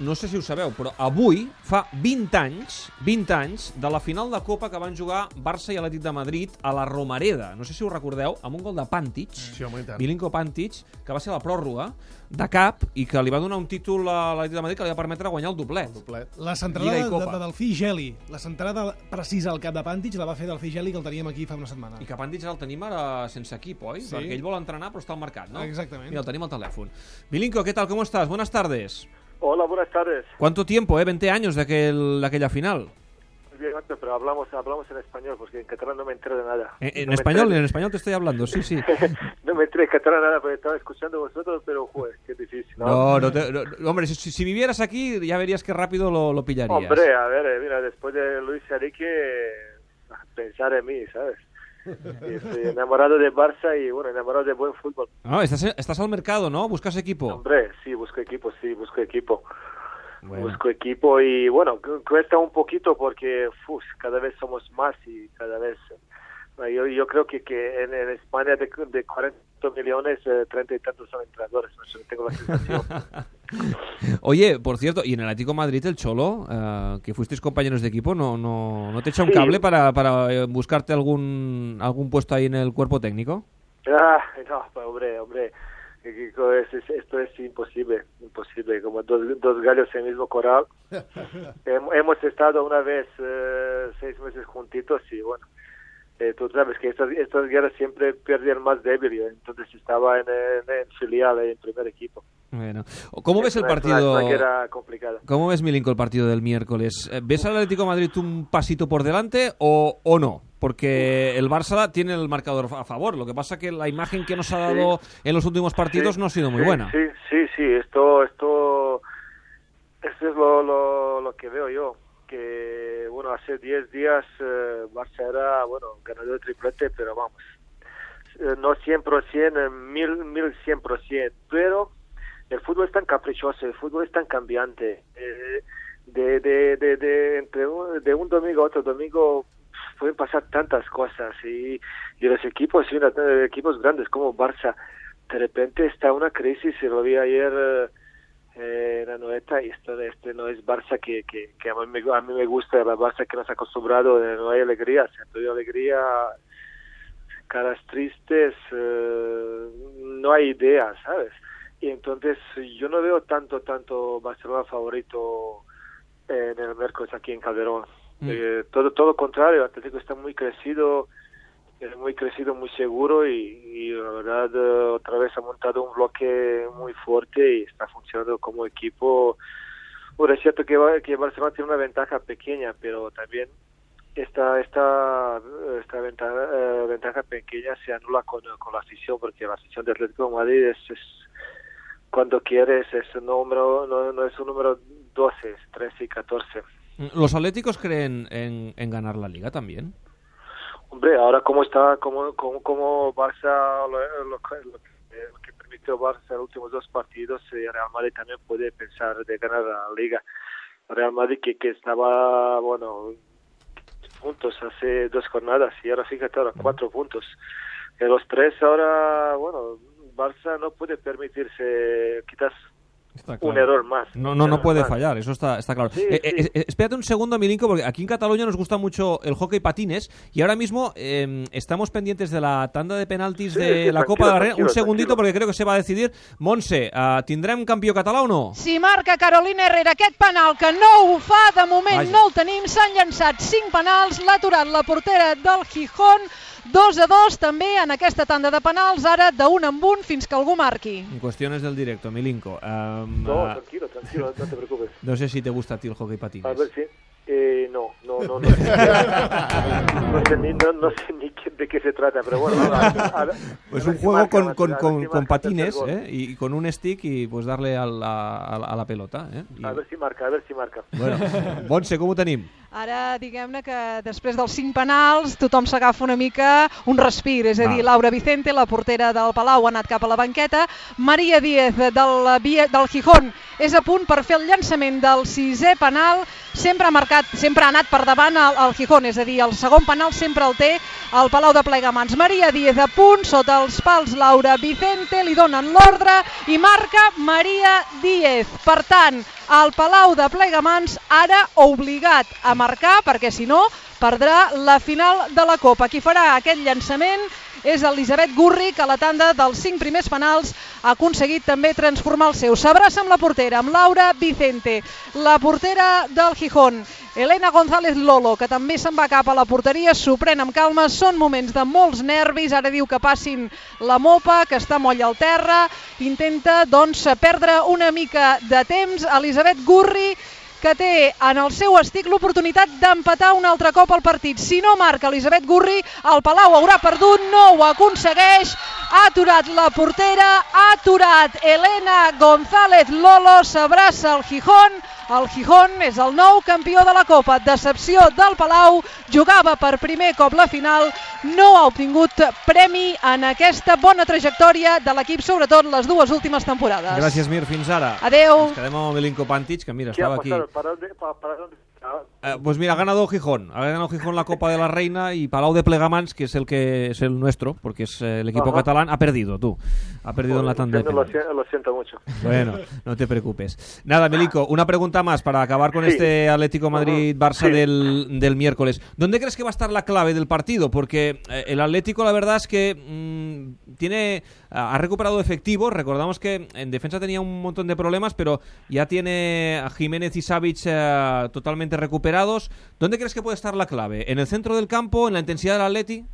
no sé si ho sabeu, però avui fa 20 anys, 20 anys de la final de Copa que van jugar Barça i Atlètic de Madrid a la Romareda. No sé si ho recordeu, amb un gol de Pantic, Sí, home. Milinko Pantic, que va ser la pròrroga de cap i que li va donar un títol a l'Atlètic de Madrid que li va permetre guanyar el doblet. Doblet. La centrada de, Copa. de Delfí Geli, la centrada precisa al cap de Pàntic la va fer Delfí Geli, que el teníem aquí fa una setmana. I que Pantic el tenim ara sense equip, oi? Sí. Perquè ell vol entrenar però està al mercat, no? Exactament. Mira, el tenim al telèfon. Milinko, ¿qué tal? ¿Cómo estás? Buenas tardes. Hola, buenas tardes. ¿Cuánto tiempo, eh? 20 años de, aquel, de aquella final. Bien, pero hablamos, hablamos en español porque en catalán no me entero de nada. En, en No español, en español te estoy hablando, sí, sí. no me enteré en catalán nada porque estaba escuchando vosotros, pero joder, qué difícil. ¿no? No, no te- no, hombre, si, si vivieras aquí ya verías que rápido lo, lo pillarías. Hombre, a ver, eh, mira, después de Luis Enrique, eh, pensar en mí, ¿sabes? Estoy enamorado de Barça y, bueno, enamorado de buen fútbol. Ah, estás, estás al mercado, ¿no? Buscas equipo. Hombre, sí, busco equipo, sí, busco equipo. Bueno. Busco equipo y, bueno, cu- cuesta un poquito porque uf, cada vez somos más y cada vez... eh, Yo, yo creo que, que en, en España de, de 40 millones, eh, 30 y tantos son entrenadores, no sé, tengo la sensación. Oye, por cierto, y en el Atlético de Madrid, el Cholo, eh, que fuisteis compañeros de equipo, ¿no, no, no te echa un Sí. cable para, para eh, buscarte algún, algún puesto ahí en el cuerpo técnico? Ah, no, pues, hombre, hombre, que es- es- esto es imposible, imposible, como dos, dos gallos en el mismo coral. Hem- hemos estado una vez eh, seis meses juntitos y bueno, eh, tú sabes que estas, estas guerras siempre pierden el más débil, entonces estaba en, en, en filial, en primer equipo. Bueno, ¿cómo ves Es el una- partido? Una complicada. ¿Cómo ves, Milinko, el partido del miércoles? Eh, ¿Ves al Atlético de Madrid un pasito por delante o, o no? Porque el Barça tiene el marcador a favor. Lo que pasa que la imagen que nos ha dado en los últimos partidos Sí, no ha sido muy sí, buena. Sí, sí, sí, esto, esto, esto es lo, lo, lo que veo yo. Que, bueno, hace 10 días eh, Barça era, bueno, ganador de triplete, pero vamos, eh, no 100%, eh, mil, mil 100%, pero el fútbol es tan caprichoso, el fútbol es tan cambiante. eh, de, de, de, entre un, de un domingo a otro domingo pueden pasar tantas cosas y, y los equipos, y una- eh, equipos grandes como Barça, de repente está una crisis, y lo vi ayer eh, la noeta, y esto este no es Barça que, que, que a, mí me, a mí me gusta, la Barça que nos ha acostumbrado, no hay alegría, siempre hay alegría, caras tristes, eh, no hay idea, ¿sabes? Y entonces yo no veo tanto, tanto Barcelona favorito en el miércoles aquí en Calderón. Mm. Eh, todo, todo lo contrario, Atlético está muy crecido, es muy crecido, muy seguro y, la verdad eh, otra vez ha montado un bloque muy fuerte y está funcionando como equipo. Bueno, es cierto que, que Barcelona tiene una ventaja pequeña, pero también esta esta esta ventaja, eh, ventaja pequeña se anula con, con la afición porque la afición de Atlético de Madrid es, es cuando quieres es un número no, no es un número 12 es 13 y 14 ¿Los atléticos creen en, en ganar la liga también? Hombre ahora cómo está cómo cómo, cómo Barça lo, lo lo que- permitió Barça los últimos dos partidos eh, Real Madrid también puede pensar de ganar la liga Real Madrid que, que estaba bueno puntos hace dos jornadas y ahora fíjate ahora cuatro puntos. De los tres ahora bueno Barça no puede permitirse quizás Está un error más No, no, no error puede más. fallar, eso está, está claro. Sí, Eh, sí. eh, eh, espérate un segundo, Milinko, porque aquí en Cataluña nos gusta mucho el hockey patines y ahora mismo eh, estamos pendientes de la tanda de penaltis Sí, de sí, la Copa de la Reina. Un segundito, tranquilo. porque creo que se va a decidir. Monse, uh, ¿tindrem campió català o no? Si marca Carolina Herrera aquest penal, que no ho fa, de moment Vaja. no el tenim, s'han llançat 5 penals, l'ha aturat la portera del Gijón, 2 a 2 també en aquesta tanda de penals, ara d'un en un fins que algú marqui. En cuestiones del directo, Milinko. Um, no uh, tranquilo tranquilo no te preocupes no sé si te gusta a ti el hockey patines. A ver si. Eh, no, no, no, no. no, sé ni, no, no sé ni qué- de qué se trata, pero bueno. a- a- a- Pues un juego marca, con, con, con, con patines. ¿eh? y con un stick y pues darle a la, a la, a la pelota. ¿eh? Y- A ver si marca, a ver si marca. Bueno, Montse, com ho tenim? Ara, diguem-ne que després dels 5 penals tothom s'agafa una mica un respir, és a dir, Laura Vicente, la portera del Palau, ha anat cap a la banqueta, Maria Díez del, del Gijón és a punt per fer el llançament del sisè penal, sempre ha marcat, sempre ha anat per davant el, el Gijón, és a dir, el segon penal sempre el té el Palau Palau de Plegamans. Maria Díez a punt, sota els pals Laura Vicente, li donen l'ordre i marca Maria Díez. Per tant, el Palau de Plegamans ara obligat a marcar, perquè si no perdrà la final de la Copa. Qui farà aquest llançament és Elisabet Gurri, que a la tanda dels cinc primers penals ha aconseguit també transformar el seu. S'abraça amb la portera, amb Laura Vicente, la portera del Gijón. Elena González Lolo, que també se'n va cap a la porteria, s'ho pren amb calma, són moments de molts nervis, ara diu que passin la mopa, que està moll al terra, intenta doncs perdre una mica de temps, Elisabet Gurri, que té en el seu estic l'oportunitat d'empatar un altre cop el partit. Si no marca Elisabet Gurri, el Palau haurà perdut, no ho aconsegueix, ha aturat la portera, ha aturat Elena González Lolo, s'abraça el Gijón, el Gijón és el nou campió de la Copa. Decepció del Palau, jugava per primer cop la final, no ha obtingut premi en aquesta bona trajectòria de l'equip, sobretot les dues últimes temporades. Gràcies, Mir, fins ara. Adeu. Ens quedem amb Milinko Pantic, que mira, ¿Qué ha estaba aquí. pasado? Eh, pues mira, ha ganado Gijón. Ha ganado Gijón la Copa de la Reina y Palau de Plegamans, que es el que es el nuestro, porque es eh, el equipo Ajá. catalán, ha perdido tú. Ha perdido en la tanda lo, lo siento mucho. Bueno, no te preocupes. Nada, Milico, una pregunta más para acabar con Sí. este Atlético Madrid-Barça Sí. del, del miércoles. ¿Dónde crees que va a estar la clave del partido? Porque eh, el Atlético, la verdad es que mm, tiene ha recuperado efectivos. Recordamos que en defensa tenía un montón de problemas, pero ya tiene a Jiménez y Savic eh, totalmente recuperados. ¿Dónde crees que puede estar la clave? ¿En el centro del campo? ¿En la intensidad del Atleti?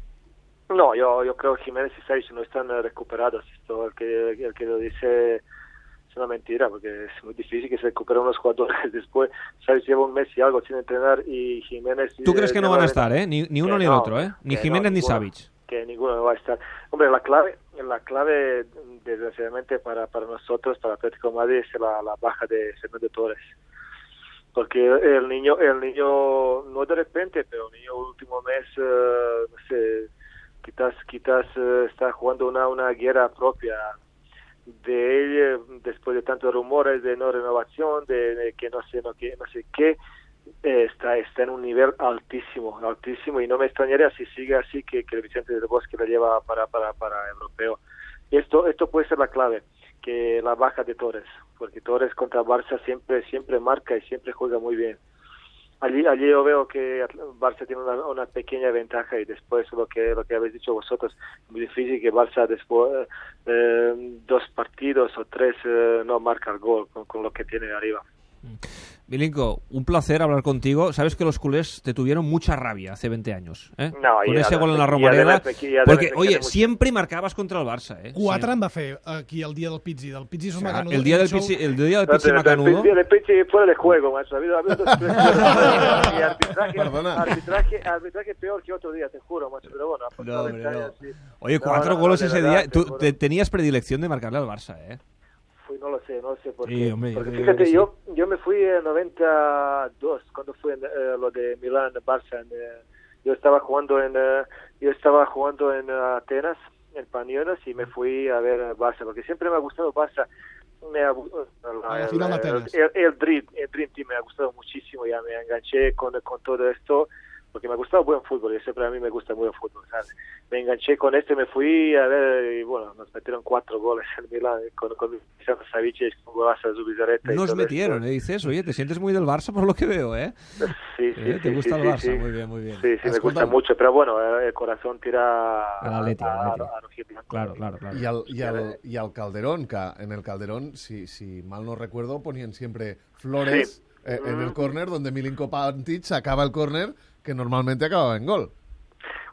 No, yo, yo creo que Jiménez y Savic no están eh, recuperados. Esto, el que, el que lo dice es una mentira, porque es muy difícil que se recuperen unos jugadores después. Savic lleva un mes y algo sin entrenar y Jiménez... ¿Tú crees eh, que no van a estar, eh? Ni, ni uno ni el otro, eh? Ni Jiménez no, ni. Savic. que ninguno va a estar. Hombre, la clave, la clave desgraciadamente para, para nosotros, para Atlético de Madrid, es la, la baja de Fernando Torres. Porque el niño, el niño, no de repente, pero el niño último mes, eh, no sé, quizás, quizás eh, está jugando una, una guerra propia de él eh, después de tantos rumores de no renovación, de, que no sé, no, que, no sé qué, está, está en un nivel altísimo, altísimo, y no me extrañaría si sigue así que, que el Vicente del Bosque lo lleva para, para, para europeo. Esto, esto puede ser la clave, que la baja de Torres, porque Torres contra Barça siempre, siempre marca y siempre juega muy bien. Allí, allí yo veo que Barça tiene una, una pequeña ventaja y después lo que lo que habéis dicho vosotros, muy difícil que Barça después eh, dos partidos o tres eh, no marca el gol con, con lo que tiene arriba. Milinko, un placer hablar contigo. Sabes que los culés te tuvieron mucha rabia hace 20 años. ¿eh? No, Con ese gol en la Romareda. Porque, oye, siempre marcabas contra el Barça. ¿eh? Quatre Sí. en va fer aquí el dia del Pizzi. Del Pizzi és un O sea, macanudo. el día del Pizzi, el día del Pizzi Macanudo. de- de Pichi fuera de juego, macho. Ha habido, ha y arbitraje, Perdona. arbitraje, arbitraje peor que otro día, te juro, macho. Pero bueno, ha pasado No, hombre, 20 no. Oye, No, cuatro no, no, goles ese día. te Tú te- tenías predilección de marcarle al Barça, ¿eh? Fui, no lo sé, no lo sé por Sí, qué. hombre, Porque fíjate, sí. yo, yo me fui en 92, cuando fue en, eh, lo de Milán, Barça. en, eh, yo estaba jugando en eh, yo estaba jugando en eh, Atenas, en Pañuelos, y me fui a ver eh, Barça, porque siempre me ha gustado Barça. Me ha, gu- A la el, final de el, Atenas. el, el Dream, el Dream Team me ha gustado muchísimo, ya me enganché con, con todo esto, porque me ha gustado buen fútbol, y siempre a mí me gusta buen fútbol, ¿sabes? Me enganché con este, me fui a ver, y bueno, nos metieron cuatro goles en Milán, con, con Vicente Savic, con golazo de Zubizarreta y Nos metieron, esto. ¿eh? Dices, oye, te sientes muy del Barça por lo que veo, ¿eh? Sí, sí, Eh, ¿te sí, gusta sí, el Barça? sí, sí. Muy bien, muy bien. Sí, sí, me gusta mucho, pero bueno, eh, el corazón tira al a, Atleti. a rojiblanco. Claro, claro, claro. Y al, y, al, y al Calderón, que en el Calderón, si, si mal no recuerdo, ponían siempre flores Sí. eh, en el Mm. córner, donde Milinko Pantic acaba el córner, que normalmente acababa en gol.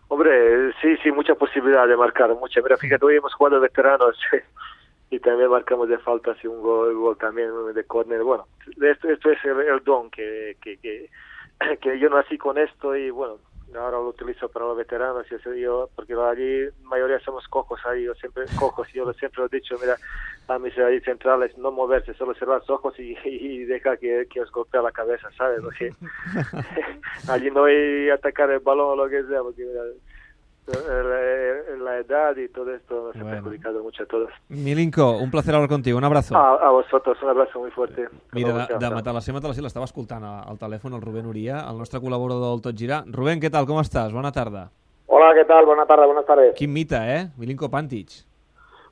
Hombre, sí, sí, mucha posibilidad de marcar, mucha. Mira, fíjate, hoy hemos jugado veteranos y también marcamos de falta así un gol, gol también de córner. Bueno, esto, esto es el, el don que, que, que, que yo nací con esto y bueno, ahora lo utilizo para los veteranos y eso yo, porque allí mayoría somos cojos ahí, yo siempre cojos, yo siempre lo he dicho, mira, a mis ahí centrales no moverse, solo cerrar los ojos y, y dejar que, que os golpee la cabeza, ¿sabes? Porque allí no hay atacar el balón o lo que sea, porque mira, la, la edad y todo esto nos ha perjudicado mucho a todos. Milinko, un placer hablar contigo, un abrazo. A, a vosotros, un abrazo muy fuerte. Mira, de, de chao. Matalasser, Matalasser l'estava escoltant al telèfon el Rubén Uria, el nostre col·laborador del Tot Girar. Rubén, què tal, com estàs? Bona tarda. Hola, ¿qué tal? Buenas tardes, buenas tardes. Quin mite, eh? Milinko Pantic.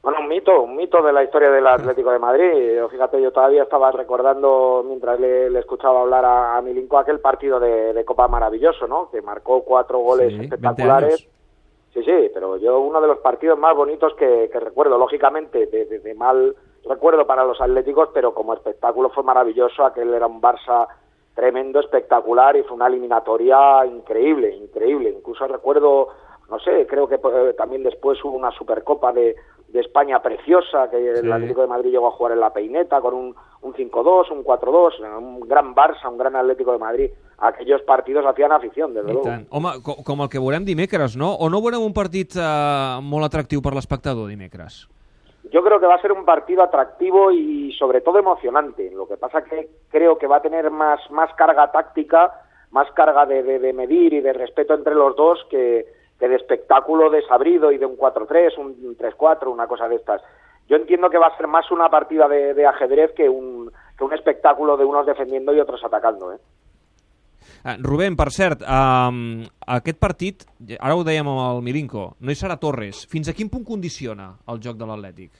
Bueno, un mito, un mito de la historia del Atlético de Madrid. Yo, fíjate, yo todavía estaba recordando, mientras le, le escuchaba hablar a, a Milinko, aquel partido de, de Copa maravilloso, ¿no? Que marcó cuatro goles Sí, 20 espectaculares. Sí, sí, pero yo uno de los partidos más bonitos que, que recuerdo, lógicamente, de, de- de mal recuerdo para los atléticos, pero como espectáculo fue maravilloso, aquel era un Barça tremendo, espectacular y fue una eliminatoria increíble, increíble. Incluso recuerdo, no sé, creo que eh, también después hubo una Supercopa de, de España preciosa, que Sí. el Atlético de Madrid llegó a jugar en la peineta con un, un 5-2, un 4-2, un gran Barça, un gran Atlético de Madrid. Aquellos partidos hacían afición, desde I luego. tant. Home, co com el que veurem dimecres, no? O no veurem un partit eh, molt atractiu per l'espectador dimecres? Yo creo que va a ser un partido atractivo y sobre todo emocionante. Lo que pasa que creo que va a tener más, más carga táctica, más carga de, de- de medir y de respeto entre los dos que, que de espectáculo desabrido y de un 4-3, un 3-4, una cosa de estas. Yo entiendo que va a ser más una partida de, de ajedrez que un, que un espectáculo de unos defendiendo y otros atacando. ¿eh? Ah, Rubén, per cert, um, aquest partit, ara ho dèiem amb el Milinko, no hi serà Torres. Fins a quin punt condiciona el joc de l'Atlètic?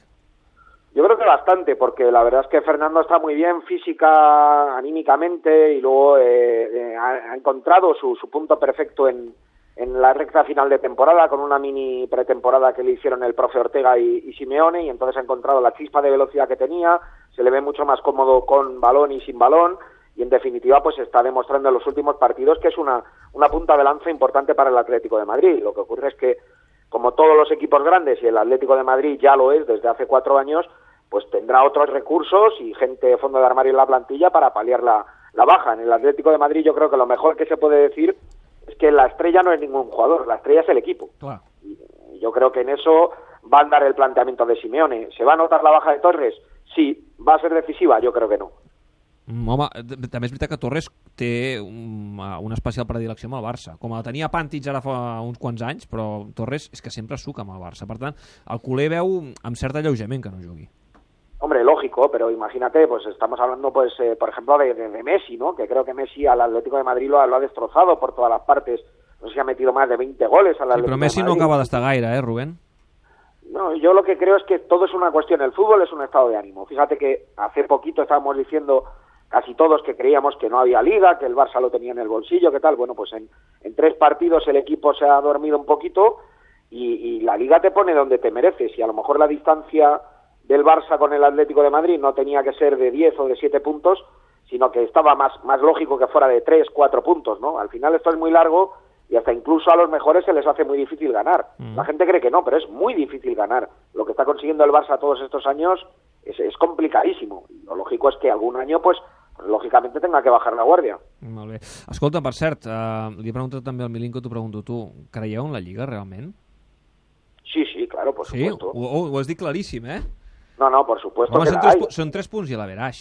Yo creo que bastante, porque la verdad es que Fernando está muy bien física, anímicamente, y luego eh, eh, ha, ha encontrado su, su punto perfecto en, en la recta final de temporada, con una mini pretemporada que le hicieron el profe Ortega y, Simeone, y entonces ha encontrado la chispa de velocidad que tenía, se le ve mucho más cómodo con balón y sin balón, y en definitiva pues está demostrando en los últimos partidos que es una, una punta de lanza importante para el Atlético de Madrid. Lo que ocurre es que como todos los equipos grandes y el Atlético de Madrid ya lo es desde hace cuatro años, pues tendrá otros recursos y gente de fondo de armario en la plantilla para paliar la, la baja. En el Atlético de Madrid yo creo que lo mejor que se puede decir que la estrella no es ningún jugador, la estrella es el equipo. Clar. Y yo creo que en eso va a andar el planteamiento de Simeone. ¿Se va a notar la baja de Torres? Sí. ¿Va a ser decisiva? Yo creo que no. Mm, Home, també és veritat que Torres té un, uh, una especial predilecció amb el Barça. Com la tenia Pantic ara fa uns quants anys, però Torres és que sempre suca amb el Barça. Per tant, el culer veu amb cert alleujament que no jugui. Pero imagínate, pues estamos hablando, pues, eh, por ejemplo, de, de- de Messi, ¿no? Que creo que Messi al Atlético de Madrid lo ha, lo ha destrozado por todas las partes. No sé si ha metido más de 20 goles al Sí, Atlético però Messi de no acaba d'estar gaire, eh, Rubén? No, yo lo que creo es que todo es una cuestión. El fútbol es un estado de ánimo. Fíjate que hace poquito estábamos diciendo casi todos que creíamos que no había liga, que el Barça lo tenía en el bolsillo, que tal. Bueno, pues en, en tres partidos el equipo se ha dormido un poquito y, y la liga te pone donde te mereces. Y a lo mejor la distancia del Barça con el Atlético de Madrid no tenía que ser de 10 o de 7 puntos, sino que estaba más, más lógico que fuera de 3, 4 puntos, ¿no? Al final esto es muy largo y hasta incluso a los mejores se les hace muy difícil ganar. La gente cree que no, pero es muy difícil ganar. Lo que está consiguiendo el Barça todos estos años es, es complicadísimo. Y lo lógico es que algún año, pues, pues, lógicamente tenga que bajar la guardia. Molt bé. Escolta, per cert, uh, li he preguntat també al Milinko, t'ho pregunto tu, creieu en la Lliga, realment? Sí, sí, claro, por Sí? supuesto. Ho, ho has dit claríssim, eh? No, no, por supuesto que la tres, hay. pu- són tres punts i la veràs.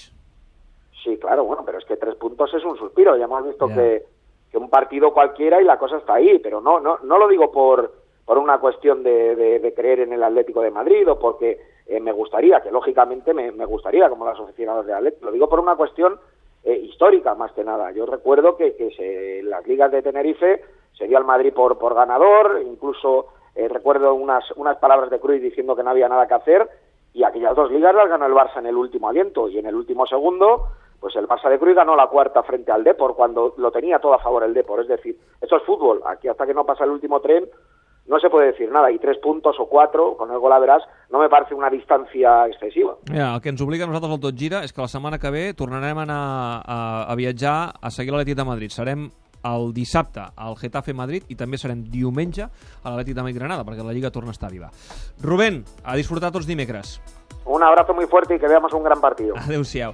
Sí, claro, bueno, pero es que tres puntos es un suspiro. Ya hemos visto que, que un partido cualquiera y la cosa está ahí, pero no, no, no lo digo por, por una cuestión de, de- de creer en el Atlético de Madrid o porque eh, me gustaría, que lógicamente me, me gustaría como los aficionados de Atlético. Lo digo por una cuestión eh, histórica más que nada. Yo recuerdo que, que se- en las ligas de Tenerife se dio al Madrid por, por ganador, incluso eh, recuerdo unas, unas palabras de Cruz diciendo que no había nada que hacer y aquellas dos ligas las ganó el Barça en el último aliento y en el último segundo pues el Barça de Cruz ganó la cuarta frente al Depor cuando lo tenía todo a favor el Depor, es decir, esto es fútbol, aquí hasta que no pasa el último tren no se puede decir nada, y tres puntos o cuatro, con el gol a verás, no me parece una distancia excesiva. Mira, el que a nosaltres al Gira és que la setmana que ve tornarem a a, a a seguir l'Atlètic de Madrid. Serem el dissabte al Getafe Madrid i també serem diumenge a l'Atlètic de Madrid Granada perquè la Lliga torna a estar viva. Rubén, a disfrutar tots dimecres. Un abrazo muy fuerte y que veamos un gran partido. Adéu-siau.